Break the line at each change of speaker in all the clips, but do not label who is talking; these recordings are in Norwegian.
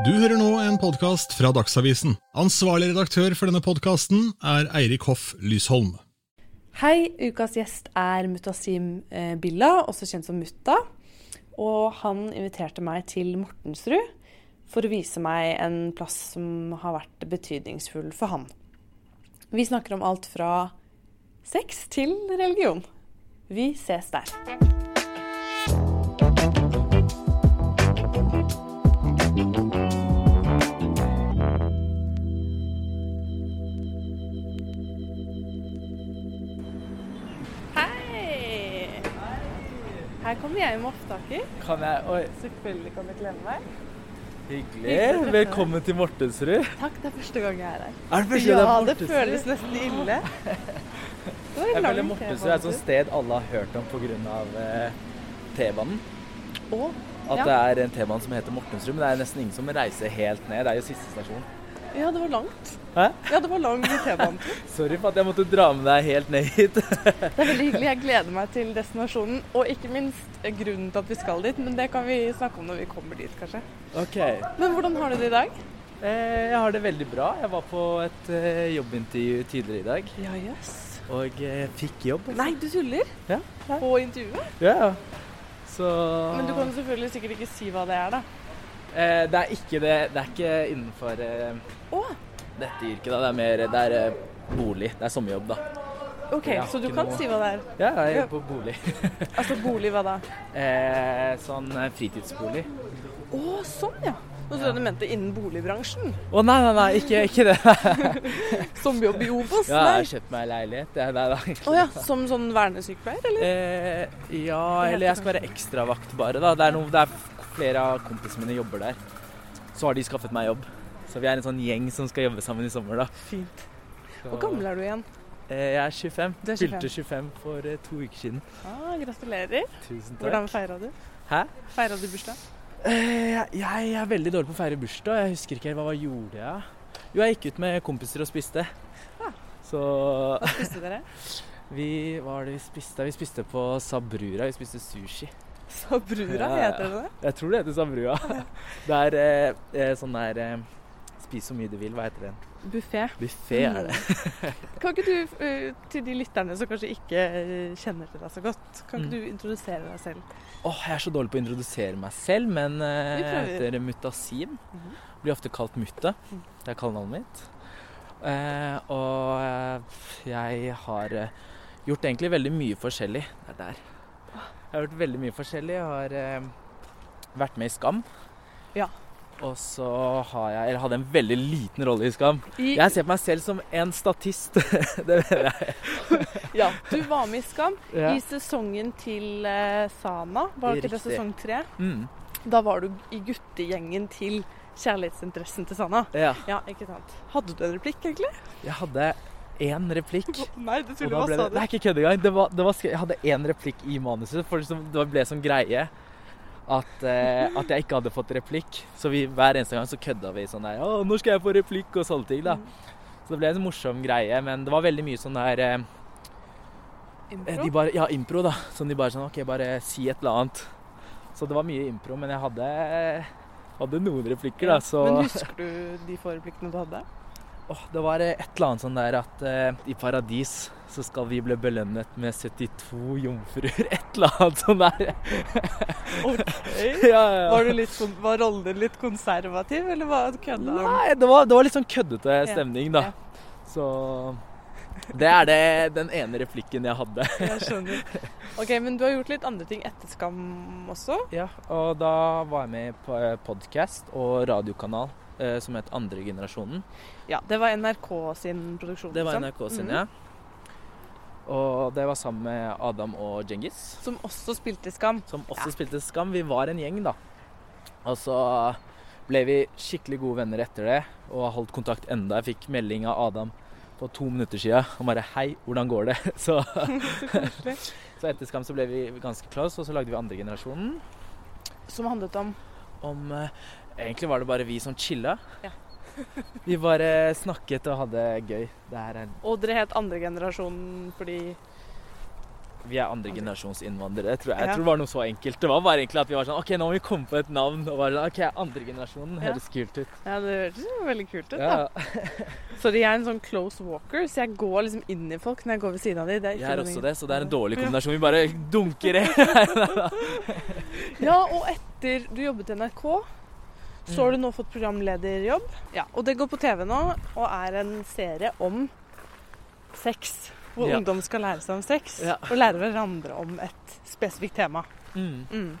Du hører nå en podkast fra Dagsavisen. Ansvarlig redaktør for denne podkasten er Eirik Hoff Lysholm.
Hei, ukas gjest er Mutasim eh, Billa, også kjent som Mutta. Og han inviterte meg til Mortensrud for å vise meg en plass som har vært betydningsfull for han. Vi snakker om alt fra sex til religion. Vi ses der. Her kommer jeg med opptaker.
Kan jeg Oi,
Selvfølgelig kan du glemme meg.
hyggelig. Velkommen til Mortensrud.
Takk, det er første gang jeg er her.
Er det første
Ja,
det er
det føles nesten ille.
Jeg føler Mortensrud er et sånt sted alle har hørt om pga. Eh, T-banen. At
Ja.
det er en T-bane som heter Mortensrud, men det er nesten ingen som reiser helt ned. Det er jo siste stasjon.
Ja, det var langt.
Hæ?
Ja, det var lang T-banetur.
Sorry for at jeg måtte dra med deg helt ned hit.
Det er veldig hyggelig. Jeg gleder meg til destinasjonen. Og ikke minst eh, grunnen til at vi skal dit, men det kan vi snakke om når vi kommer dit, kanskje.
OK.
Men hvordan har du det i dag?
Eh, jeg har det veldig bra. Jeg var på et eh, jobbintervju tidligere i dag
Ja, jøss.
og eh, fikk jobb. altså.
Nei, du tuller?
Ja. ja.
På intervjuet?
ja. ja. Så
Men du kan selvfølgelig sikkert ikke si hva det er, da.
eh, Det er ikke det. Det er ikke innenfor
Å,
dette yrket. da. Det er mer det er eh, bolig. Det er sommerjobb, da.
OK, så du kan
noe-
si hva det er.
Ja, jeg
Ja.
er på bolig.
Altså bolig, hva da?
eh, sånn eh, fritidsbolig.
Å, sånn, ja. Nå trodde jeg du mente innen boligbransjen.
Å nei, nei, nei, ikke, ikke det.
Som jobb i Obos?
Ja, jeg har kjøpt meg leilighet. Ja, nei, da.
Å ja, som sånn vernesykepleier, eller?
Eh, ja, eller jeg skal være ekstravakt bare, da. Det er, noe, det er flere av kompisene mine jobber der. Så har de skaffet meg jobb. Så vi er en sånn gjeng som skal jobbe sammen i sommer, da.
Fint. Hvor gammel er du igjen?
Eh, jeg er 25.
Du er 25.
Fylte 25 for eh, to uker siden.
Ah, gratulerer.
Tusen takk.
Hvordan feira du?
Hæ?
Feira du bursdag?
Eh, jeg, jeg er veldig dårlig på å feire bursdag. Jeg husker ikke helt hva, hva gjorde jeg. Jo, jeg gikk ut med kompiser og spiste.
Ah.
Så
Hva spiste dere?
vi Hva var det vi spiste? Vi spiste på Sabrura. Vi spiste sushi.
Sabrura, heter det det?
Jeg tror det heter Sabrua. det er eh, sånn der eh, Spis så mye du vil. Hva heter det?
Buffé.
Buffé er det.
Kan ikke du, eh, til de lytterne som kanskje ikke eh, kjenner til deg så godt, kan ikke
Mm.
du introdusere deg selv?
Åh, jeg er så dårlig på å introdusere meg selv, men eh, jeg heter Mutasim.
Mhm.
Blir ofte kalt Mutta.
Mhm.
Det er kallenavnet mitt. Eh, og jeg har gjort egentlig veldig mye forskjellig. Det er der. Jeg har gjort veldig mye forskjellig. Jeg har eh, vært med i Skam.
Ja.
Og så har jeg Eller hadde en veldig liten rolle i Skam.
I,
Jeg ser på meg selv som en statist. det mener jeg.
ja, du var med i Skam
Ja.
i sesongen til uh, Sana. Var ikke det sesong tre?
Mm.
Da var du i guttegjengen til kjærlighetsinteressen til Sana.
ja.
Ja, ikke sant. Hadde du en replikk, egentlig?
Jeg hadde én replikk.
Nei, det
tuller, da ble det, det er ikke kødd engang. Det var, det var, jeg hadde én replikk i manuset, for det ble sånn greie at, eh, at jeg ikke hadde fått replikk. Så vi, hver eneste gang så kødda vi sånn der Å, når skal jeg få replikk? Og sånne ting, da. Så det ble en morsom greie, men det var veldig mye sånn der eh,
Impro?
de bare, Ja, impro, da. Sånn de bare sånn OK, bare si et eller annet. Så det var mye impro, men jeg hadde, hadde noen replikker, da. Så
Men husker du de få replikkene du hadde?
Åh, det var eh, et eller annet sånn der at eh, i paradis så skal vi bli belønnet med 72 jomfruer. Et eller annet sånn der. ja, ja.
Var, litt, var rollen din litt konservativ, eller var kødda?
Nei, det var, det var litt sånn køddete stemning, da.
ja.
Så det er det, den ene replikken jeg hadde.
Jeg skjønner. Ok, Men du har gjort litt andre ting etter Skam også?
Ja, og da var jeg med på podkast og radiokanal eh, som het Andre generasjonen.
Ja, Det var NRK sin produksjon?
Det var
liksom.
NRK sin,
mm.
ja. Og det var sammen med Adam og Djengis.
Som også spilte Skam.
som også
Ja.
spilte Skam. Vi var en gjeng, da. Og så ble vi skikkelig gode venner etter det, og har holdt kontakt enda. Jeg fikk melding av Adam på to minutter siden og bare 'Hei, hvordan går det?' Så,
Så
så etter Skam så ble vi ganske close, og så lagde vi andre generasjonen.
Som handlet om
Om eh, Egentlig var det bare vi som chilla.
Ja.
vi bare snakket og hadde gøy. Er
Og dere het andre generasjon fordi
vi er andregenerasjonsinnvandrere. Tror jeg. jeg
Ja.
tror det var noe så enkelt. Det var bare egentlig at vi var sånn OK, nå må vi komme på et navn. Og bare, OK, andregenerasjonen
Ja.
høres kult ut.
Ja, det hørtes jo veldig kult ut, da.
Ja,
så de er en sånn close walker, så jeg går liksom inn i folk når jeg går ved siden av dem.
Jeg er også det, så det er en dårlig kombinasjon. Vi bare dunker i.
Ja, og etter du jobbet i NRK, så har du nå fått programlederjobb. Ja, og det går på TV nå, og er en serie om sex. Hvor
Ja.
ungdom skal lære seg om sex,
Ja.
og lære hverandre om et spesifikt tema.
Mm.
Mm.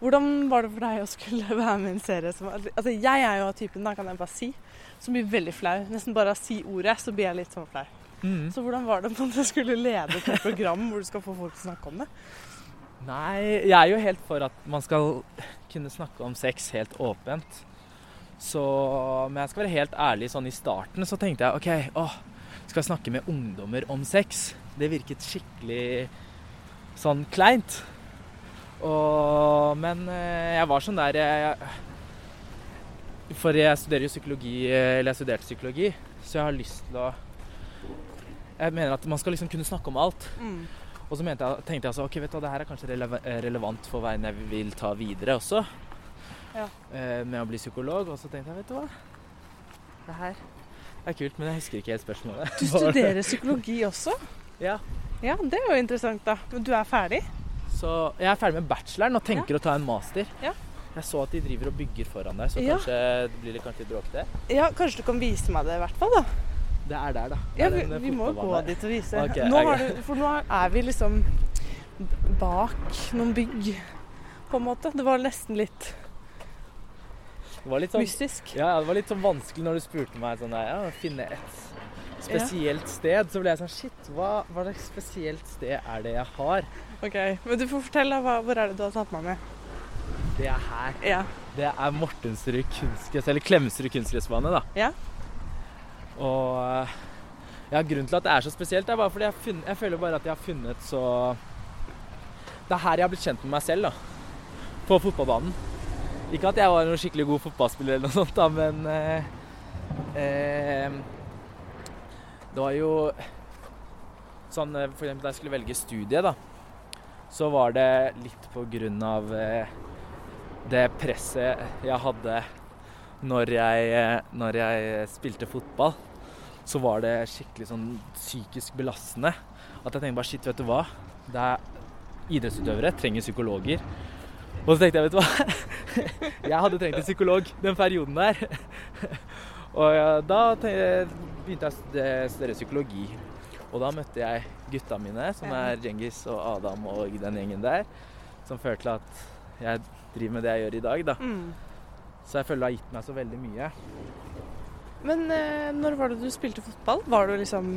Hvordan var det for deg å skulle være med i en serie som Altså, jeg er jo av typen, da kan jeg bare si, som blir veldig flau. Nesten bare av å si ordet, så blir jeg litt sånn flau.
Mm.
Så hvordan var det at du skulle lede et program hvor du skal få folk til å snakke om det?
Nei, jeg er jo helt for at man skal kunne snakke om sex helt åpent. Så Men jeg skal være helt ærlig, sånn i starten så tenkte jeg OK, åh, skal jeg snakke med ungdommer om sex? Det virket skikkelig sånn kleint. Og Men eh, jeg var sånn der jeg, For jeg studerer jo psykologi, eller jeg studerte psykologi, så jeg har lyst til å Jeg mener at man skal liksom kunne snakke om alt.
Mm.
Og så jeg, tenkte jeg altså, ok, vet du, det her er kanskje releva- eh, relevant for veien jeg vil ta videre også.
Ja.
Eh, med å bli psykolog. Og så tenkte jeg, vet du hva. Det her er kult, men jeg husker ikke helt spørsmålet.
Du studerer psykologi også?
Ja.
Ja, det er jo interessant, da. Men du er ferdig?
Så jeg er ferdig med bacheloren og tenker å ta en master.
Ja.
Jeg så at de driver og bygger foran deg, så
Ja.
kanskje det blir det kanskje litt bråkete.
Ja, kanskje du kan vise meg det i hvert fall, da.
Det er der, da.
Ja, vi, vi må gå dit og vise.
Okay,
nå har du, for nå er vi liksom bak noen bygg, på en måte. Det var nesten litt
Det var litt sånn,
mystisk.
ja, det var litt sånn vanskelig når du spurte meg sånn der, ja, finne et spesielt sted. Så ble jeg sånn Shit, hva, hva slags spesielt sted er det jeg har?
Ok, Men du får fortelle, hva- Hvor er det du har tatt meg med?
Det er her.
Ja.
Det er Mortensrud kunstgress, eller Klemetsrud kunstgressbane, da.
Ja.
Og eh, ja, grunnen til at det er så spesielt, er bare fordi jeg, funnet, jeg føler bare at jeg har funnet så Det er her jeg har blitt kjent med meg selv, da. På fotballbanen. Ikke at jeg var noen skikkelig god fotballspiller eller noe sånt, da, men eh, eh, Det var jo sånn eh, For eksempel da jeg skulle velge studie, da, så var det litt på grunn av eh, det presset jeg hadde når jeg, når jeg spilte fotball, så var det skikkelig sånn psykisk belastende. At jeg tenkte bare shit, vet du hva. Det er idrettsutøvere trenger psykologer. Og så tenkte jeg, vet du hva. Jeg hadde trengt en psykolog den perioden der. Og da te- begynte jeg å studere psykologi. Og da møtte jeg gutta mine, som er Djengis og Adam og den gjengen der. Som førte til at jeg driver med det jeg gjør i dag, da.
Mm.
Så jeg føler det har gitt meg så veldig mye.
Men eh, når var det du spilte fotball? Var du liksom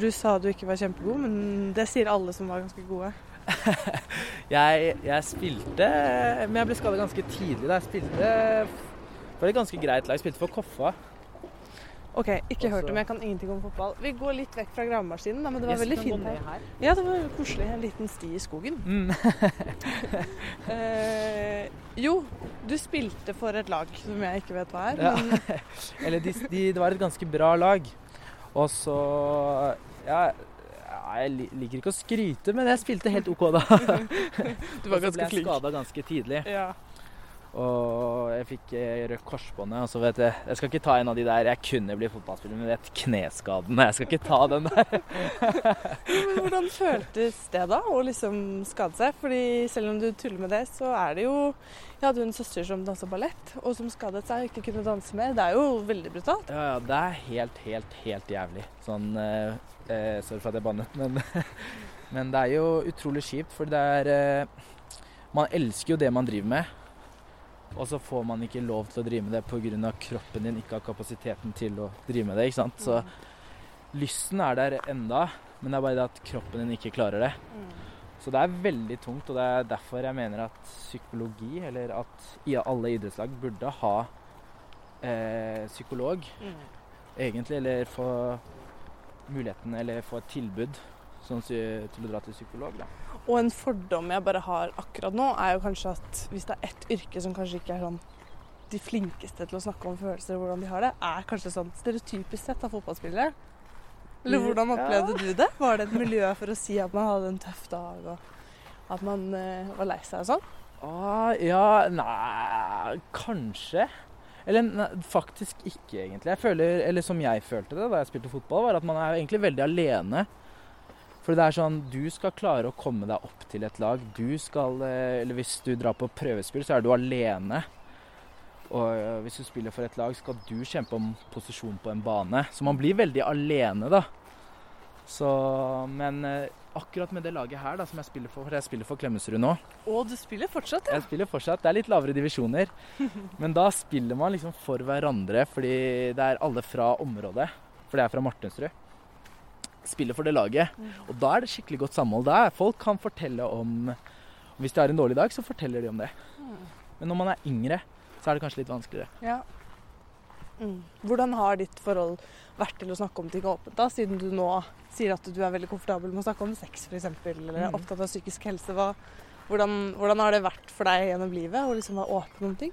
Du sa du ikke var kjempegod, men det sier alle som var ganske gode.
Jeg, jeg spilte Men jeg ble skada ganske tidlig. da Jeg spilte for et ganske greit lag. Jeg spilte for Koffa.
OK, ikke hørt om. Jeg kan ingenting om fotball. Vi går litt vekk fra gravemaskinen, da, men det var
yes,
veldig fint her.
her.
Ja, det var koselig. En liten sti i skogen.
Mm.
Eh, jo, du spilte for et lag som jeg ikke vet hva er.
Ja.
Men
Eller de, de, det var et ganske bra lag. Og så Ja, jeg liker ikke å skryte, men jeg spilte helt OK da.
du var
Og så ble jeg
flink.
skada ganske tidlig.
Ja.
Og jeg fikk eh, rødt korsbåndet. Og så vet jeg Jeg skal ikke ta en av de der jeg kunne bli fotballspiller, men vet kneskaden. Jeg skal ikke ta den der.
Hvordan føltes det da, å liksom skade seg? Fordi selv om du tuller med det, så er det jo Jeg hadde jo en søster som dansa ballett, og som skadet seg og ikke kunne danse mer. Det er jo veldig brutalt.
Ja, ja, det er helt, helt, helt jævlig. Sånn eh, eh, Sorry for at jeg bannet, men, men det er jo utrolig kjipt, for det er eh, Man elsker jo det man driver med, og så får man ikke lov til å drive med det pga. kroppen din ikke har kapasiteten til å drive med det. ikke sant? Så lysten er der enda, men det er bare det at kroppen din ikke klarer det.
Mm.
Så det er veldig tungt, og det er derfor jeg mener at psykologi, eller at i alle idrettslag burde ha eh, psykolog
Mm.
egentlig, eller få muligheten, eller få et tilbud sånn, til å dra til psykolog. Da.
Og en fordom jeg bare har akkurat nå, er jo kanskje at hvis det er ett yrke som kanskje ikke er sånn de flinkeste til å snakke om følelser og hvordan de har det, er kanskje sånn stereotypisk sett av fotballspillere. Eller hvordan opplevde du det? Var det et miljø for å si at man hadde en tøff dag, og at man uh, var lei seg og sånn?
Ah, ja, nei Kanskje. Eller nei, faktisk ikke, egentlig. Jeg føler, eller som jeg følte det da jeg spilte fotball, var at man er egentlig veldig alene. For det er sånn Du skal klare å komme deg opp til et lag. Du skal eh, Eller hvis du drar på prøvespill, så er du alene. Og eh, hvis du spiller for et lag, skal du kjempe om posisjon på en bane. Så man blir veldig alene, da. Så Men eh, akkurat med det laget her, da, som jeg spiller for For jeg spiller for Klemetsrud nå.
Og du spiller fortsatt, ja.
Jeg spiller fortsatt. Det er litt lavere divisjoner. Men da spiller man liksom for hverandre, fordi det er alle fra området. For det er fra Martensrud. Spiller for det laget. Og da er det skikkelig godt samhold. Da folk kan fortelle om Hvis de har en dårlig dag, så forteller de om det. Men når man er yngre, så er det kanskje litt vanskeligere.
Ja. Mm. Hvordan har ditt forhold vært til å snakke om ting åpent, da, siden du nå sier at du er veldig komfortabel med å snakke om sex f.eks., eller er
Mm.
opptatt av psykisk helse? Hva, hvordan, hvordan har det vært for deg gjennom livet å liksom være åpen om ting?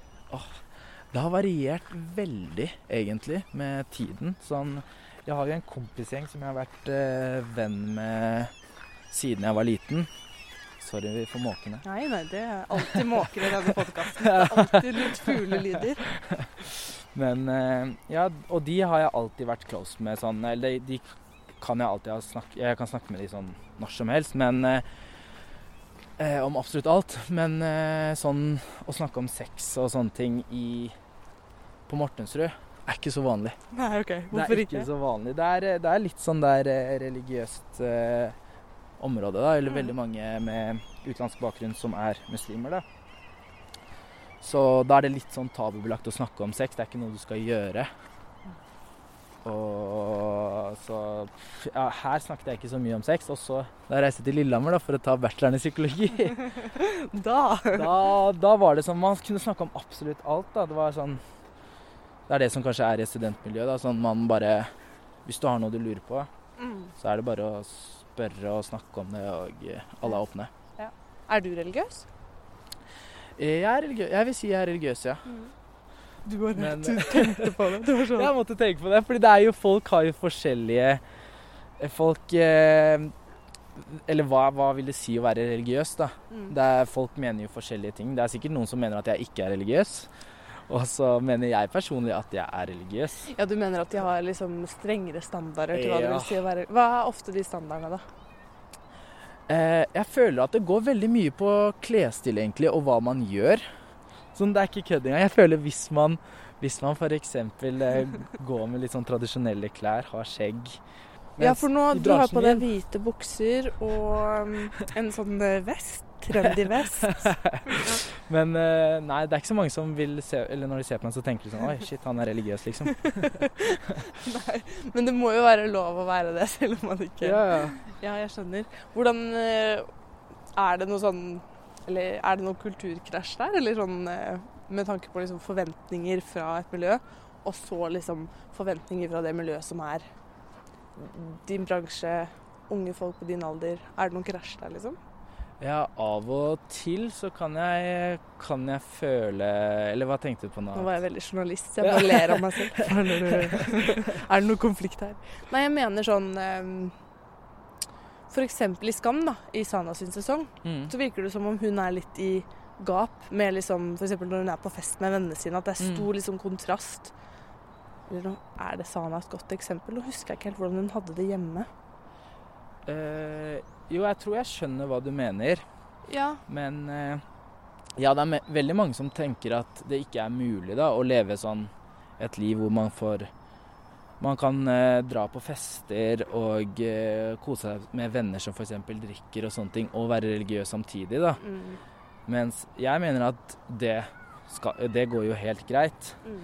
Det har variert veldig, egentlig, med tiden. Sånn, jeg har jo en kompisgjeng som jeg har vært eh, venn med siden jeg var liten. Sorry for måkene.
Nei, nei, det er alltid måker i denne podkasten. Alltid litt fuglelyder.
Men eh, ja, og de har jeg alltid vært close med sånn Eller de, de kan jeg alltid ha snakk, Jeg kan snakke med de sånn når som helst, men eh, eh, Om absolutt alt. Men eh, sånn å snakke om sex og sånne ting i På Mortensrud er ikke så vanlig.
Nei, OK.
Det er
ikke?
ikke så vanlig. Det er, det er litt sånn der eh, religiøst eh, område, da. Eller
Mm.
veldig mange med utenlandsk bakgrunn som er muslimer, da. Så da er det litt sånn tabubelagt å snakke om sex. Det er ikke noe du skal gjøre. Og så Ja, her snakket jeg ikke så mye om sex. Og så da jeg reiste til Lillehammer da, for å ta bacheloren i psykologi,
Da
da, da var det sånn Man kunne snakke om absolutt alt, da. Det var sånn Det er det som kanskje er i studentmiljøet. da. Sånn man bare Hvis du har noe du lurer på,
mm.
så er det bare å spørre og snakke om det, og eh, alle er åpne.
Er du religiøs?
Eh, Jeg er religiøs. Jeg vil si jeg er religiøs, ja.
Du bare
Men-
du tenkte på det. Det sånn.
Jeg måtte tenke på det, fordi det er jo folk har jo forskjellige eh, Folk eh, Eller hva, hva vil det si å være religiøs, da?
Mm.
Det er, folk mener jo forskjellige ting. Det er sikkert noen som mener at jeg ikke er religiøs. Og så mener jeg personlig at jeg er religiøs.
Ja, du mener at de har liksom strengere standarder til hva det vil si å være Hva er ofte de standardene, da?
Eh, jeg føler at det går veldig mye på klesstil, egentlig, og hva man gjør. Sånn, det er ikke kødd engang. Jeg føler hvis man, hvis man f.eks. Eh, går med litt sånn tradisjonelle klær, har skjegg
Ja, for nå du har på deg hvite bukser og um, en sånn eh, vest. Trendy vest.
Men eh, nei, det er ikke så mange som vil se Eller når de ser på meg, så tenker de sånn Oi, shit, han er religiøs, liksom.
Nei, men det må jo være lov å være det, selv om man ikke
Ja, ja.
Ja, jeg skjønner. Hvordan eh, Er det noe sånn Eller er det noe kulturkrasj der? Eller sånn eh, med tanke på liksom forventninger fra et miljø, og så liksom forventninger fra det miljøet som er din bransje, unge folk på din alder. Er det noen krasj der, liksom?
Ja, av og til så kan jeg, kan jeg føle Eller hva tenkte du på nå?
Nå var jeg veldig journalist, så jeg bare ler av meg selv. Er det noe konflikt her? Nei, jeg mener sånn um, F.eks. i Skam, da, i Sana sin sesong,
Mm.
så virker det som om hun er litt i gap med liksom F.eks. når hun er på fest med vennene sine, at det er stor
Mm.
liksom kontrast. Eller nå er det Sana et godt eksempel? Nå husker jeg ikke helt hvordan hun hadde det hjemme.
Eh, jo, jeg tror jeg skjønner hva du mener.
Ja.
Men eh, ja, det er me veldig mange som tenker at det ikke er mulig da, å leve sånn et liv hvor man får Man kan eh, dra på fester og kose seg med venner som f.eks. drikker og sånne ting, og være religiøs samtidig, da.
Mm.
Mens jeg mener at det, skal, det går jo helt greit.
Mm.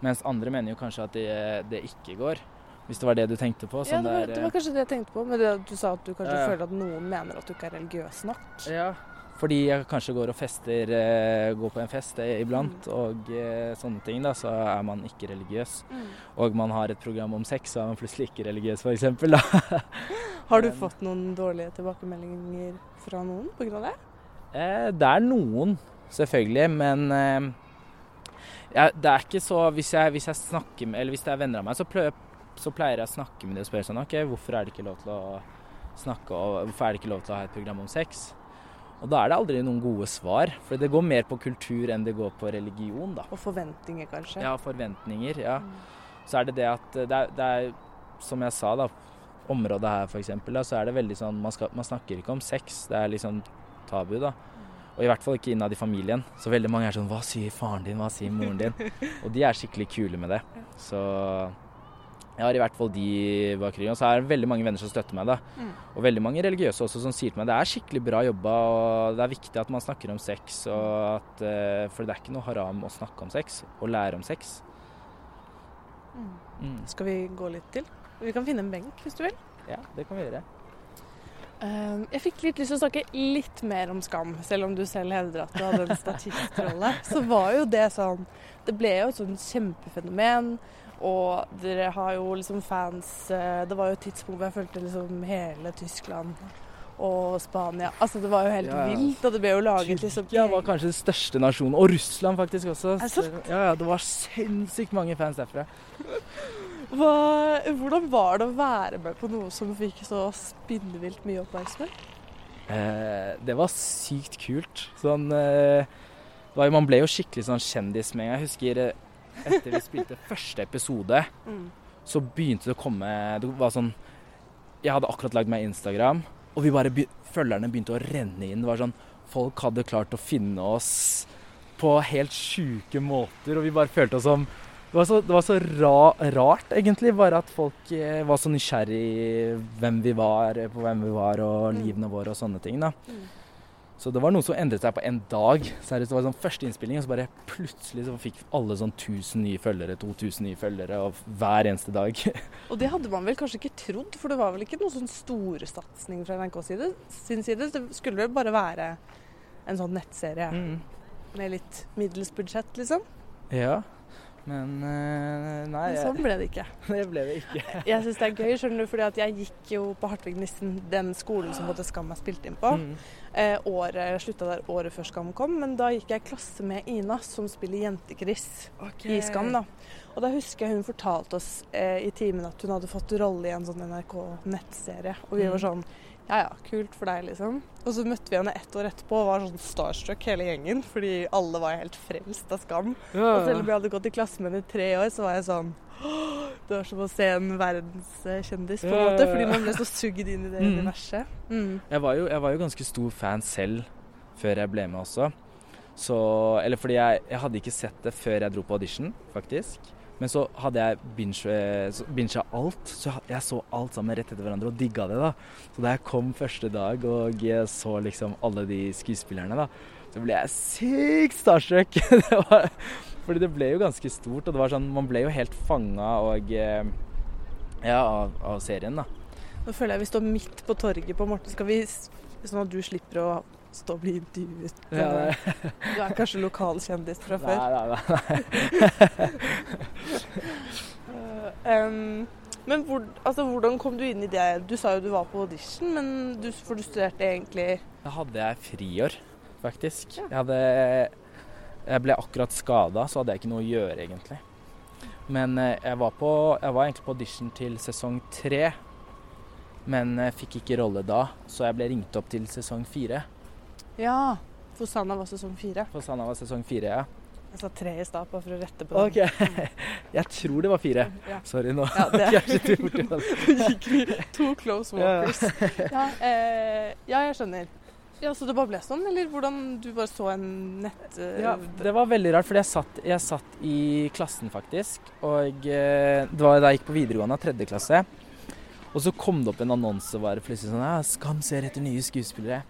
Mens andre mener jo kanskje at det, det ikke går. Hvis det var det du tenkte på.
Ja,
sånn
det var,
der,
det var kanskje det jeg tenkte på, Men det du sa at du kanskje
Ja, ja.
føler at noen mener at du ikke er religiøs nok.
Ja, fordi jeg kanskje går og fester, eh, går på en fest eh, iblant,
Mm.
og eh, sånne ting, da, så er man ikke religiøs. Og man har et program om sex, så er man plutselig ikke religiøs, eksempel, da.
Har du fått noen dårlige tilbakemeldinger fra noen pga. det?
Eh, det er noen, selvfølgelig, men eh, ja, det er ikke så hvis jeg, hvis jeg snakker med Eller hvis det er venner av meg, så prøver, så pleier jeg å snakke med dem og spørre sånn OK, hvorfor er det ikke lov til å snakke og hvorfor er det ikke lov til å ha et program om sex? Og da er det aldri noen gode svar, for det går mer på kultur enn det går på religion, da.
Og forventninger, kanskje.
Ja, forventninger. Ja. Så er det det at det er, det er som jeg sa, da, området her f.eks., så er det veldig sånn man, skal, man, snakker ikke om sex. Det er liksom tabu, da. Og i hvert fall ikke innad i familien. Så veldig mange er sånn Hva sier faren din? Hva sier moren din? Og de er skikkelig kule med det. Så jeg har i hvert fall de bakgrunnen. Og så er det veldig mange venner som støtter meg. da. Mm. Og veldig mange religiøse også som sier til meg det er skikkelig bra jobba, og det er viktig at man snakker om sex. At, eh, for det er ikke noe haram å snakke om sex, og lære om sex.
Mm. Mm. Skal vi gå litt til? Vi kan finne en benk hvis du vil.
Ja, det kan vi gjøre.
Ehm, jeg fikk litt lyst til å snakke litt mer om Skam, selv om du selv hevder at du hadde en statistrolle. Så var jo det sånn Det ble jo et sånn kjempefenomen. Og dere har jo liksom fans eh, Det var jo et tidspunkt hvor jeg følte liksom hele Tyskland og Spania Altså det var jo helt ja, ja. vilt, og det ble jo laget liksom
Tyrkia var kanskje den største nasjonen. Og Russland faktisk også.
Er det sant?
Ja, ja, det var sinnssykt mange fans derfra.
Hva, hvordan var det å være med på noe som fikk så spinnevilt mye oppmerksomhet?
Eh, det var sykt kult. Sånn eh, Man ble jo skikkelig sånn kjendis med en gang. Jeg husker eh, etter vi spilte første episode, mm. så begynte det å komme Det var sånn Jeg hadde akkurat lagd meg Instagram, og vi bare følgerne begynte å renne inn. Det var sånn Folk hadde klart å finne oss på helt sjuke måter, og vi bare følte oss som det var så, det var så ra, rart, egentlig, bare at folk eh, var så nysgjerrig hvem vi var, på hvem vi var og mm. livene våre og sånne ting. da. Mm. Så det var noe som endret seg på en dag. Seriøst, det var sånn første innspilling, og så bare plutselig så fikk alle sånn 1000 nye følgere, 2000 nye følgere og hver eneste dag.
og det hadde man vel kanskje ikke trodd, for det var vel ikke noen sånn storsatsing fra NRK side, sin side. Det skulle vel bare være en sånn nettserie mm. med litt middels budsjett, liksom?
Ja. Men uh, nei
Men Sånn ble det ikke.
det ble det ikke.
jeg syns det er gøy, skjønner du, fordi at jeg gikk jo på Hartvig Nissen, den skolen som både Skam er spilt inn på. Mm. Eh, året, jeg slutta der året før Skam kom, men da gikk jeg i klasse med Ina, som spiller Jente-Chris okay. i Skam. da. Og da husker jeg hun fortalte oss eh, i timen at hun hadde fått rolle i en sånn NRK-nettserie. Og vi var mm. sånn ja ja, kult for deg, liksom. Og så møtte vi henne ett år etterpå og var sånn starstruck hele gjengen, fordi alle var helt frelst av Skam. Ja. Og selv om jeg hadde gått i klasse med henne i tre år, så var jeg sånn Det var som å se en verdenskjendis, på en måte, fordi man ble så sugd inn i det mm. universet. Mm.
Jeg, var jo, jeg, var jo, ganske stor fan selv før jeg ble med også. Så Eller fordi jeg, jeg hadde ikke sett det før jeg dro på audition, faktisk. Men så hadde jeg bincha alt. Så jeg så alt sammen rett etter hverandre og digga det. da. Så da jeg kom første dag og jeg så liksom alle de skuespillerne, da, så ble jeg sykt starstruck. det var, fordi det ble jo ganske stort, og det var sånn Man ble jo helt fanga og eh, Ja, av, av, serien, da.
Nå føler jeg vi står midt på torget på Morten. Skal vi Sånn at du slipper å stå og bli intervjuet. Ja, du er kanskje lokalkjendis fra før?
Nei, nei,
nei. um, men hvor, altså, hvordan kom du inn i det? Du sa jo du var på audition, men du, for du studerte egentlig
Da hadde jeg friår, faktisk. Ja. Jeg, hadde, jeg ble akkurat skada, så hadde jeg ikke noe å gjøre, egentlig. Men eh, jeg var, på, jeg var egentlig på audition til sesong tre. Men jeg fikk ikke rolle da, så jeg ble ringt opp til sesong fire.
Ja, for Sanna var sesong fire.
For Sanna var sesong fire, ja.
Jeg sa tre i stad, bare for å rette på det.
Ok, Jeg tror det var fire. Ja. Sorry, nå
ja, det. gikk vi to close walkers. Ja, eh, ja, jeg skjønner. Ja, Så det bare ble sånn, eller hvordan du bare så en nett... Uh,
ja, Det var veldig rart, for jeg satt, jeg satt i klassen faktisk. Og eh, det var da jeg gikk på videregående, tredje klasse. Og så kom det opp en annonse bare plutselig sånn ja, 'Skam ser etter nye skuespillere'.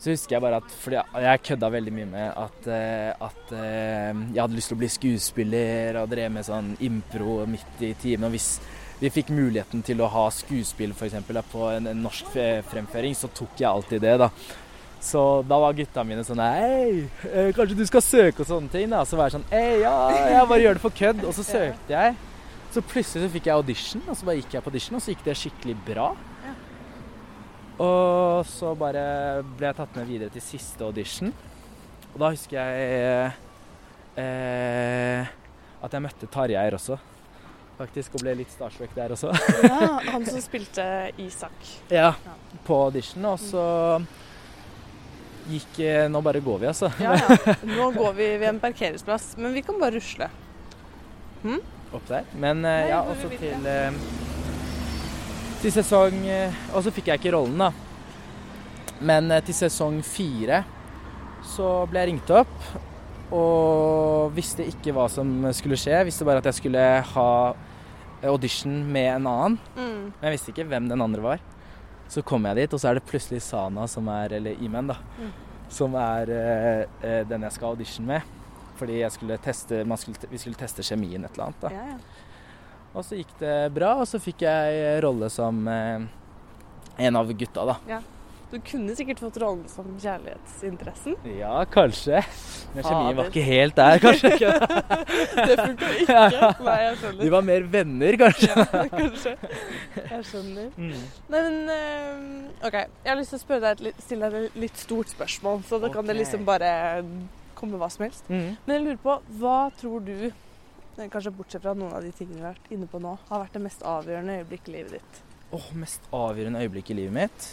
Så husker jeg bare at fordi jeg kødda veldig mye med at, eh, at, eh, jeg hadde lyst til å bli skuespiller og drev med sånn impro midt i timen. Og hvis vi fikk muligheten til å ha skuespill f.eks. på en, en, norsk fremføring, så tok jeg alltid det, da. Så da var gutta mine sånn Hei, eh, kanskje du skal søke og sånne ting? da. Så var jeg sånn Hei, ja, jeg bare gjør det for kødd. Og så søkte jeg. Så plutselig så fikk jeg audition, og så bare gikk jeg på audition, og så gikk det skikkelig bra. Og så bare ble jeg tatt med videre til siste audition. Og da husker jeg eh, at jeg møtte Tarjei også. faktisk, og ble litt starstruck der også.
Ja, han som spilte Isak.
Ja, på audition, og så gikk eh, Nå bare går vi, altså.
Ja, ja. Nå går vi ved en parkeringsplass, men vi kan bare rusle.
Opp der. Men eh, ja, også til eh, Til sesong eh, Og så fikk jeg ikke rollen, da. Men eh, til sesong fire så ble jeg ringt opp og visste ikke hva som skulle skje. Visste bare at jeg skulle ha audition med en annen.
Mm.
Men jeg visste ikke hvem den andre var. Så kom jeg dit, og så er det plutselig Sana som er Eller Imen, da.
Mm.
Som er eh, eh, den jeg skal audition med. Fordi jeg skulle teste, man skulle, vi skulle teste kjemien et eller annet. da.
Ja, ja.
Og så gikk det bra, og så fikk jeg rolle som eh, en av gutta, da.
Du kunne sikkert fått rollen som kjærlighetsinteressen.
Ja, kanskje. Men kjemien var ikke helt der, kanskje.
Det funka ikke. Nei, jeg skjønner.
De var mer venner, kanskje.
Ja, kanskje. Jeg skjønner.
Mm.
Nei, men eh, OK. Jeg har lyst til å spørre deg et stille deg et litt stort spørsmål, så da kan det liksom bare komme hva som helst.
Mm.
Men jeg lurer på, hva tror du, eh, kanskje bortsett fra noen av de tingene vi har vært inne på nå, har vært det mest avgjørende øyeblikket i livet ditt?
Åh, mest avgjørende øyeblikk i livet mitt?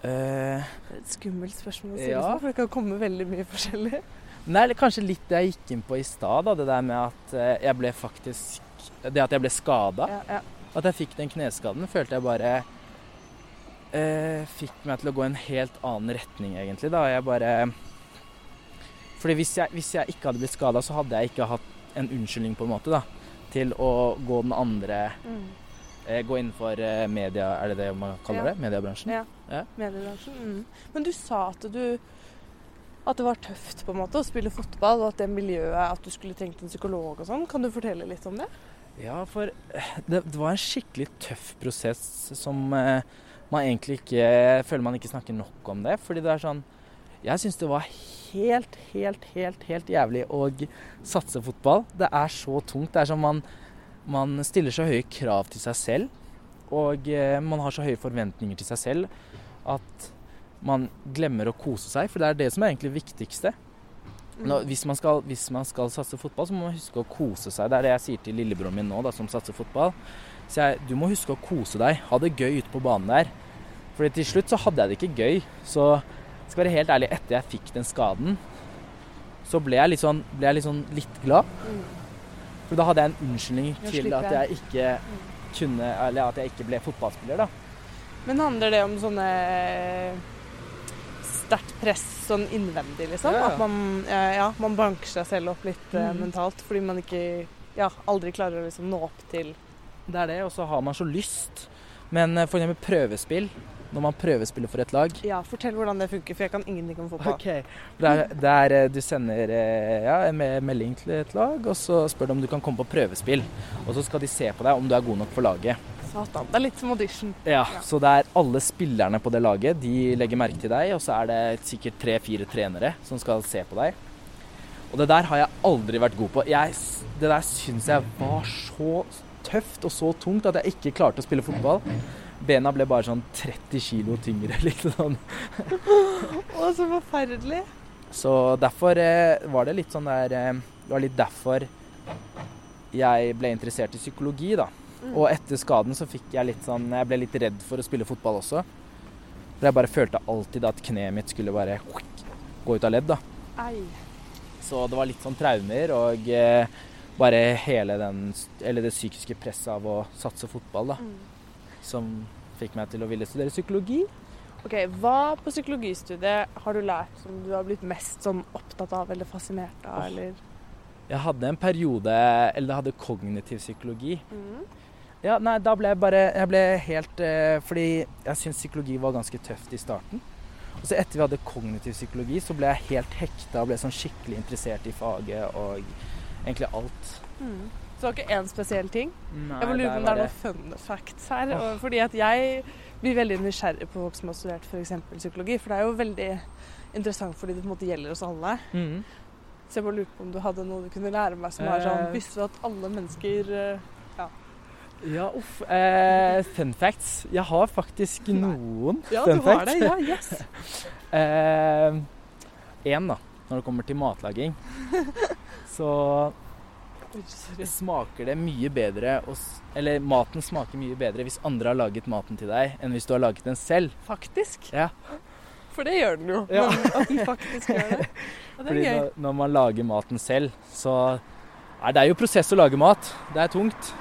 Uh,
Det er et skummelt spørsmål å stille,
Ja.
for det kan komme veldig mye forskjellig.
Nei, kanskje litt det jeg gikk inn på i stad. Det der med at eh, jeg ble faktisk Det at jeg ble skada.
Ja, ja.
At jeg fikk den kneskaden, følte jeg bare uh, fikk meg til å gå en helt annen retning, egentlig. da. Jeg bare Fordi hvis jeg, hvis jeg ikke hadde blitt skada, så hadde jeg ikke hatt en unnskyldning, på en måte, da. Til å gå den andre
Mm.
eh, Gå innenfor eh, media, er det det man kaller
Ja.
det? Mediebransjen?
Ja.
Ja.
Mediebransjen. Mm. Men du sa at du at det var tøft på en måte å spille fotball, og at det miljøet At du skulle trengt en psykolog og sånn. Kan du fortelle litt om det?
Ja, for det, det var en skikkelig tøff prosess som eh, man egentlig ikke føler man ikke snakker nok om det. Fordi det er sånn Jeg syns det var helt, helt, helt, helt jævlig å satse fotball. Det er så tungt. Det er som man, man stiller så høye krav til seg selv, og eh, man har så høye forventninger til seg selv at man glemmer å kose seg. For det er det som er egentlig det viktigste. Nå, hvis, man skal, hvis man skal satse fotball, så må man huske å kose seg. Det er det jeg sier til lillebroren min nå, da, som satser fotball. Så jeg, du må huske å kose deg. Ha det gøy ute på banen der. Fordi til slutt så hadde jeg det ikke gøy. Så jeg skal være helt ærlig, etter jeg fikk den skaden, så ble jeg litt sånn, jeg litt, sånn litt glad.
Mm.
For da hadde jeg en unnskyldning til at jeg ikke kunne Eller at jeg ikke ble fotballspiller, da.
Men handler det om sånne sterkt press sånn innvendig, liksom?
Ja, ja.
At man, ja, man banker seg selv opp litt eh,
Mhm.
mentalt fordi man ikke ja, aldri klarer å liksom nå opp til
Det er det, og så har man så lyst. Men eh, for eksempel prøvespill. Når man prøvespiller for et lag,
Ja, fortell hvordan det funker, for jeg kan ingenting om fotball.
Okay. Der, der eh, du sender eh, ja, en melding til et lag, og så spør du om du kan komme på prøvespill. Og så skal de se på deg om du er god nok for laget.
Satan. Det er litt som audition.
Ja,
Ja.
Så det er alle spillerne på det laget, de legger merke til deg, og så er det sikkert tre-fire trenere som skal se på deg. Og det der har jeg aldri vært god på. Jeg, det der syns jeg var så tøft og så tungt at jeg ikke klarte å spille fotball. Bena ble bare sånn 30 kilo tyngre, liksom.
Å, så forferdelig.
Så derfor eh, var det litt sånn der eh, Det var litt derfor jeg ble interessert i psykologi, da.
Mm.
Og etter skaden så fikk jeg litt sånn Jeg ble litt redd for å spille fotball også. For jeg bare følte alltid at kneet mitt skulle bare gå ut av ledd, da.
Ei.
Så det var litt sånn traumer og eh, bare hele den Eller det psykiske presset av å satse fotball, da.
Mm.
Som fikk meg til å ville studere psykologi.
Ok, Hva på psykologistudiet har du lært som du har blitt mest sånn opptatt av eller fascinert av? Eller?
Jeg hadde en periode Eller jeg hadde kognitiv psykologi.
Mm.
Ja, nei, da ble jeg bare Jeg ble helt eh, Fordi jeg syntes psykologi var ganske tøft i starten. Og så etter vi hadde kognitiv psykologi, så ble jeg helt hekta og ble sånn skikkelig interessert i faget og egentlig alt.
Mm. Så det var ikke én spesiell ting?
Nei,
Jeg må lure på om det er noen fun facts her. Oh. Fordi at jeg blir veldig nysgjerrig på folk som har studert f.eks. psykologi. For det er jo veldig interessant fordi det på en måte gjelder oss alle.
Mm.
Så jeg bare lurte på om du hadde noe du kunne lære meg som er sånn
Eh.
Visste du at alle mennesker Ja.
Ja, uff. Eh, fun facts. Jeg har faktisk noen
Ja,
fun
du har
facts.
det? Ja, yes.
Én, da. Når det kommer til matlaging. Så smaker det mye bedre Eller maten smaker mye bedre hvis andre har laget maten til deg, enn hvis du har laget den selv.
Faktisk.
Ja.
For det gjør den jo.
Ja.
Men at den faktisk gjør det. Og det
Fordi
er gøy.
når, når man lager maten selv, så er det er jo prosess å lage mat. Det er tungt.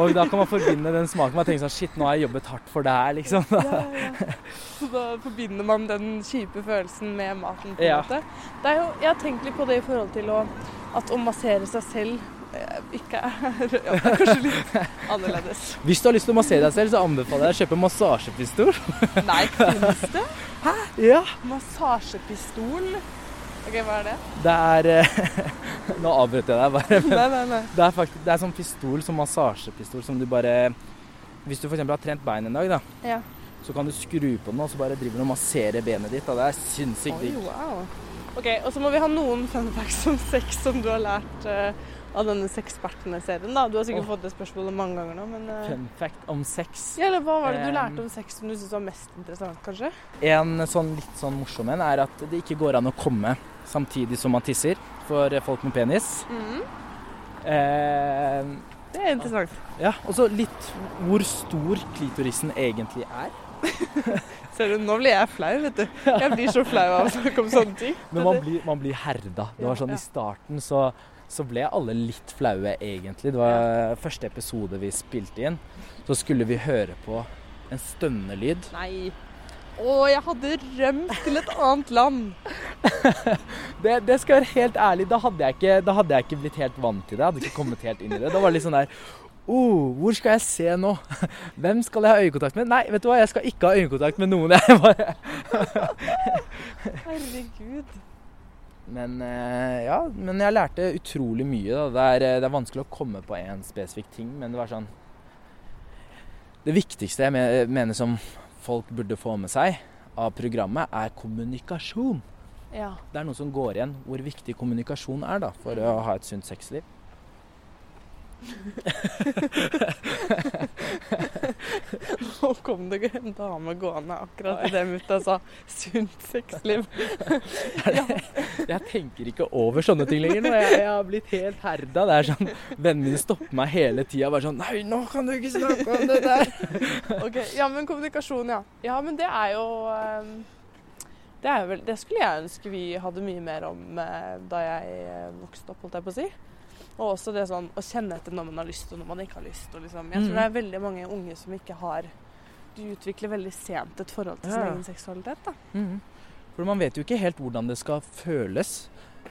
Og da kan man forbinde den smaken med å tenke sånn Shit, nå har jeg jobbet hardt for det her, liksom.
Ja, ja. Så da forbinder man den kjipe følelsen med maten. på en
Ja.
måte. Det er jo, jeg har tenkt litt på det i forhold til å, at å massere seg selv ikke er ja, kanskje litt annerledes.
Hvis du har lyst til å massere deg selv, så anbefaler jeg å kjøpe massasjepistol.
Nei, finnes det?
Ja.
Massasjepistol? OK, hva er det?
Det er eh, Nå avbrøt jeg deg bare.
Nei, nei, nei.
Det er faktisk det er sånn pistol, sånn massasjepistol som du bare Hvis du f.eks. har trent bein en dag, da,
Ja.
så kan du skru på den, og så bare driver du og masserer benet ditt. Da. Det er sinnssykt digg.
wow. OK, og så må vi ha noen fun facts om sex som du har lært eh, av denne Sexpertene-serien. da. Du har sikkert
oh.
fått det spørsmålet mange ganger nå, men uh...
Fun fact om sex.
ja, eller Hva var det du
Um,
lærte om sex som du syntes var mest interessant, kanskje?
En sånn litt sånn morsom en er at det ikke går an å komme samtidig som man tisser for folk med penis.
Mm.
Uh,
Det er interessant.
ja, og så litt hvor stor klitorisen egentlig er.
Ser du, nå blir jeg flau, vet du. Jeg blir så flau av å snakke om sånne ting.
Men man blir, man blir herda. Det var sånn. I starten så, så ble alle litt flaue, egentlig. Det var første episode vi spilte inn. Så skulle vi høre på en stønnelyd.
Nei. Å, jeg hadde rømt til et annet land.
Det, det skal være helt ærlig, da hadde, jeg ikke, da hadde jeg ikke blitt helt vant til det. Jeg hadde ikke kommet helt inn i det. Da var det litt sånn der oh, Hvor skal jeg se nå? Hvem skal jeg ha øyekontakt med? Nei, vet du hva, jeg skal ikke ha øyekontakt med noen. Jeg bare
Herregud.
Men eh, ja, men jeg lærte utrolig mye. Det, er, eh, det er vanskelig å komme på én spesifikk ting, men det var sånn Det viktigste jeg mener som folk burde få med seg av programmet, er kommunikasjon.
Ja.
Det er noe som går igjen hvor viktig kommunikasjon er da, for å ha et sunt sexliv.
Nå kom det en dame gående akkurat idet mutta sa 'sunt sexliv'. ja.
Jeg tenker ikke over sånne ting lenger nå. Jeg, jeg har blitt helt herda. Det er sånn, Vennene mine stopper meg hele tida. Bare sånn Nei, nå kan du ikke snakke om det der!
Ok, ja, men kommunikasjon, ja. Ja, men det er jo um det, vel, det skulle jeg ønske vi hadde mye mer om eh, da jeg eh, vokste opp, holdt jeg på å si. Og også det sånn å kjenne etter når man har lyst og når man ikke har lyst. Liksom. Jeg tror
Mhm.
det er veldig mange unge som ikke har Du utvikler veldig sent et forhold til sin
Ja.
egen seksualitet.
Mhm. For man vet jo ikke helt hvordan det skal føles.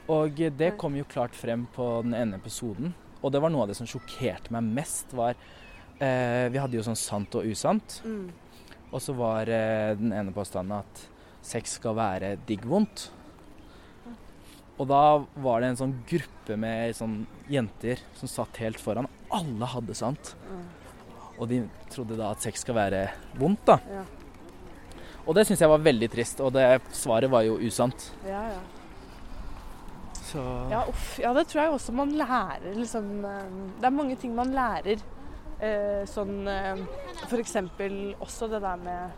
Og det kom jo klart frem på den ene episoden. Og det var noe av det som sjokkerte meg mest, var eh, Vi hadde jo sånn sant og usant.
Mm.
Og så var eh, den ene påstanden at sex skal være digg-vondt. Og da var det en sånn gruppe med sånn jenter som satt helt foran. Alle hadde sant.
Mm.
Og de trodde da at sex skal være vondt, da.
Ja.
Og det syns jeg var veldig trist. Og det svaret var jo usant.
Ja, ja.
Så
Ja, uff. Ja, det tror jeg også man lærer, liksom. eh, Det er mange ting man lærer. Eh, sånn eh, for eksempel også det der med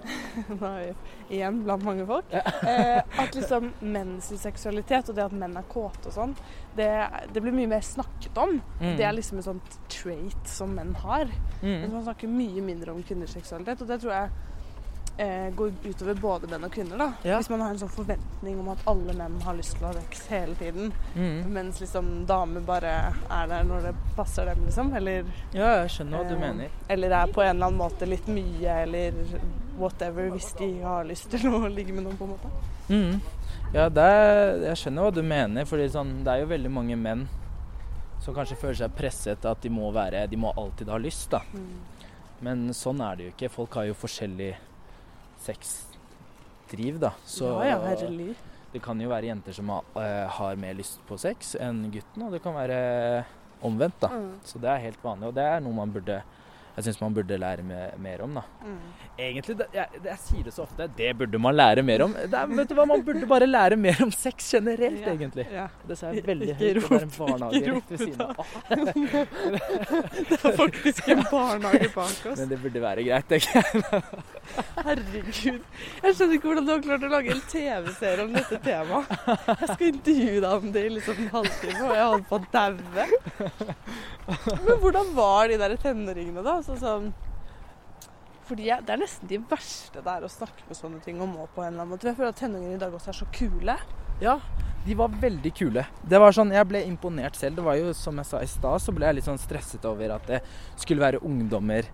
igjen blant mange folk. Eh, at liksom menns seksualitet og det at menn er kåte og sånn, det, det blir mye mer snakket om.
Mm.
Det er liksom et sånt trait som menn har.
Mm.
Men man snakker mye mindre om kvinners seksualitet, og det tror jeg eh, går utover både menn og kvinner. da.
Ja.
Hvis man har en sånn forventning om at alle menn har lyst til å ha sex hele tiden,
Mm.
mens liksom damer bare er der når det passer dem, liksom. Eller,
Ja, jeg skjønner hva du
eh,
mener.
eller er på en eller annen måte litt mye, eller whatever, hvis de har lyst til å ligge med noen, på en måte.
Mm. Ja, det er, jeg skjønner hva du mener. for sånn, det er jo veldig mange menn som kanskje føler seg presset at de må være De må alltid ha lyst, da. Men sånn er det jo ikke. Folk har jo forskjellig sexdriv, da. Så
ja, ja, herlig.
det kan jo være jenter som har, eh, mer lyst på sex enn gutten, og det kan være omvendt, da.
Mm.
Så det er helt vanlig, og det er noe man burde jeg syns man burde lære mer om. da.
Mm.
Egentlig, det, jeg, jeg sier det så ofte, det burde man lære mer om. Det er, vet du hva, Man burde bare lære mer om sex generelt,
Ja.
egentlig.
Ja.
Det sa jeg veldig
Ikke
høyt. Det var en barnehage
ikke
rett ved
rop
siden av.
Det er faktisk en barnehage bak oss.
Men det burde være greit, tenker jeg.
Herregud. Jeg skjønner ikke hvordan du har klart å lage en TV-serie om dette temaet. Jeg skal intervjue deg om det i liksom en halvtime, og jeg holder på å daue. Men hvordan var de der tenåringene, da? Sånn fordi jeg, Det er nesten de verste der å snakke med sånne ting om òg, på en eller annen måte. Jeg føler at tenåringene i dag også er så kule.
Ja, de var veldig kule. Det var sånn, Jeg ble imponert selv. Det var jo, Som jeg sa i stad, så ble jeg litt sånn stresset over at det skulle være ungdommer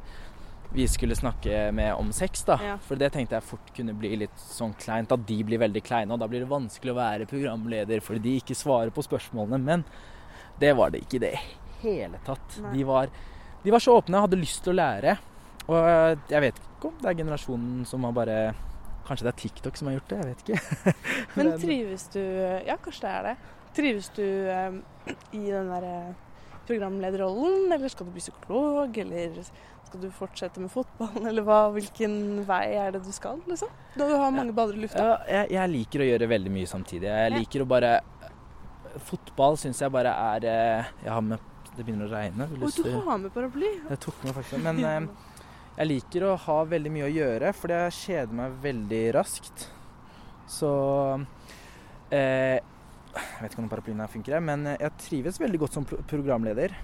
vi skulle snakke med om sex. da.
Ja.
For det tenkte jeg fort kunne bli litt sånn kleint. At de blir veldig kleine. Og da blir det vanskelig å være programleder fordi de ikke svarer på spørsmålene. Men det var det ikke i det hele tatt. De var, de var så åpne og hadde lyst til å lære. Og øh, jeg vet ikke om det er generasjonen som har bare Kanskje det er TikTok som har gjort det, jeg vet ikke.
Men trives du Ja, kanskje det er det. Trives du eh, i den derre programlederrollen, eller skal du bli psykolog, eller skal du fortsette med fotballen, eller hva, hvilken vei er det du skal, liksom? Du har mange baller i lufta.
Ja, jeg, jeg liker å gjøre veldig mye samtidig. Jeg
Ja.
liker å bare Fotball syns jeg bare er eh, Jeg har med Det begynner å regne.
Å,
du
du har med paraply.
Jeg tok med faktisk Men eh, jeg liker å ha veldig mye å gjøre, for jeg kjeder meg veldig raskt. Så eh, Jeg vet ikke om paraplyen her funker, men jeg trives veldig godt som programleder.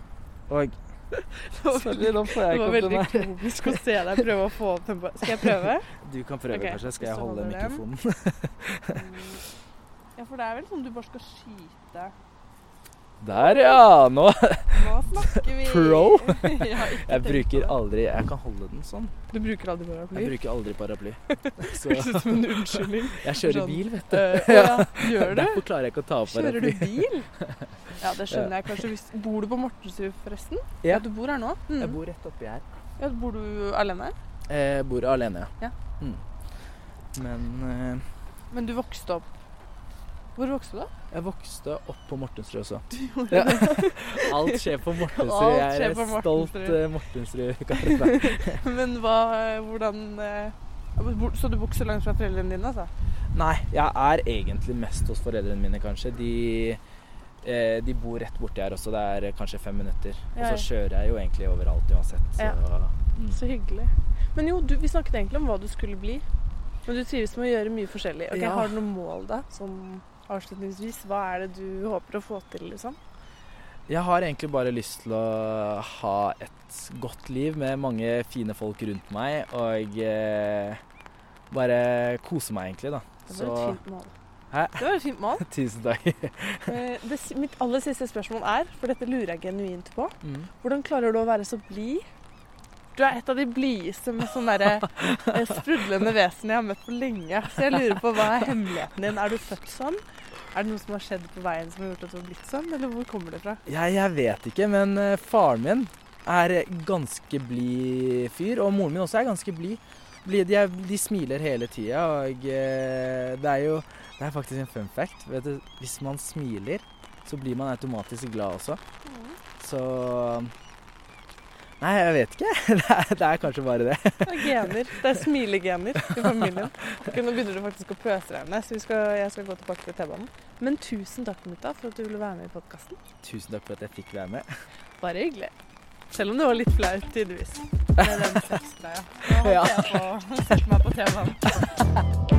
Og Sorry, nå får jeg ikke opp den her.
komisk å se deg prøve å få opp tempo. Skal jeg prøve?
Du kan prøve,
okay,
kanskje. Skal jeg holde mikrofonen?
Mm. Ja, for det er vel sånn du bare skal skyte
Der, ja! Nå
Nå snakker vi
Pro? Jeg bruker aldri Jeg kan holde den sånn.
Du bruker aldri paraply?
Jeg bruker aldri paraply. Så
Høres ut som en unnskyldning.
jeg kjører
Sånn.
bil, vet du.
Eh, ja, gjør du?
Derfor klarer jeg ikke å ta av
Kjører du bil? Ja, det skjønner jeg kanskje. Hvis, bor du på Mortensrud, forresten?
Ja.
du bor her nå? Mm.
Jeg bor rett oppi her.
Ja, bor du alene?
Jeg bor alene,
Ja.
Mm. Men eh,
Men du vokste opp Hvor vokste du, da?
Jeg vokste opp på Mortensrud også. Ja. Alt skjer på Mortensrud. Jeg er stolt uh, Mortensrud-kar.
Men hva Hvordan eh, Så du vokser langt fra foreldrene dine, altså?
Nei, jeg er egentlig mest hos foreldrene mine, kanskje. De, eh, de bor rett borti her også. Det er eh, kanskje fem minutter. Og så kjører jeg jo egentlig overalt uansett. Så,
Ja.
mm.
Så hyggelig. Men jo, du, vi snakket egentlig om hva du skulle bli. Men du trives med å gjøre mye forskjellig. Okay,
Ja.
Har du noen mål, da? Sånn avslutningsvis. Hva er det du håper å få til, liksom?
Jeg har egentlig bare lyst til å ha et godt liv med mange fine folk rundt meg, og eh, bare kose meg, egentlig, da.
Det var et fint mål.
Hæ?
Det var et fint mål.
Tusen takk.
Eh, Det, mitt aller siste spørsmål er, for dette lurer jeg genuint på,
Mm.
hvordan klarer du å være så blid? Du er et av de blideste med sånn eh, sprudlende vesen jeg har møtt på lenge. Så jeg lurer på hva er hemmeligheten din? Er du født sånn? Er det noe som har skjedd på veien som har gjort at du har blitt sånn, eller hvor kommer det fra?
Jeg, jeg vet ikke, men eh, faren min er ganske blid fyr, og moren min også er ganske blid. De, de smiler hele tida, og eh, det er jo Det er faktisk en fun fact. Vet du, hvis man smiler, så blir man automatisk glad også. Så Nei, jeg vet ikke. Det er, det er kanskje bare det.
Det er gener. Det er smilegener i familien. Ok, nå begynner det faktisk å pøsregne, så vi skal, jeg skal gå tilbake til T-banen. Men tusen takk, mutta, for at du ville være med i podkasten.
Tusen takk for at jeg fikk være med.
Bare hyggelig. Selv om det var litt flaut tidvis med den sexgreia. Nå holdt
Ja.
jeg på å sette meg på T-banen.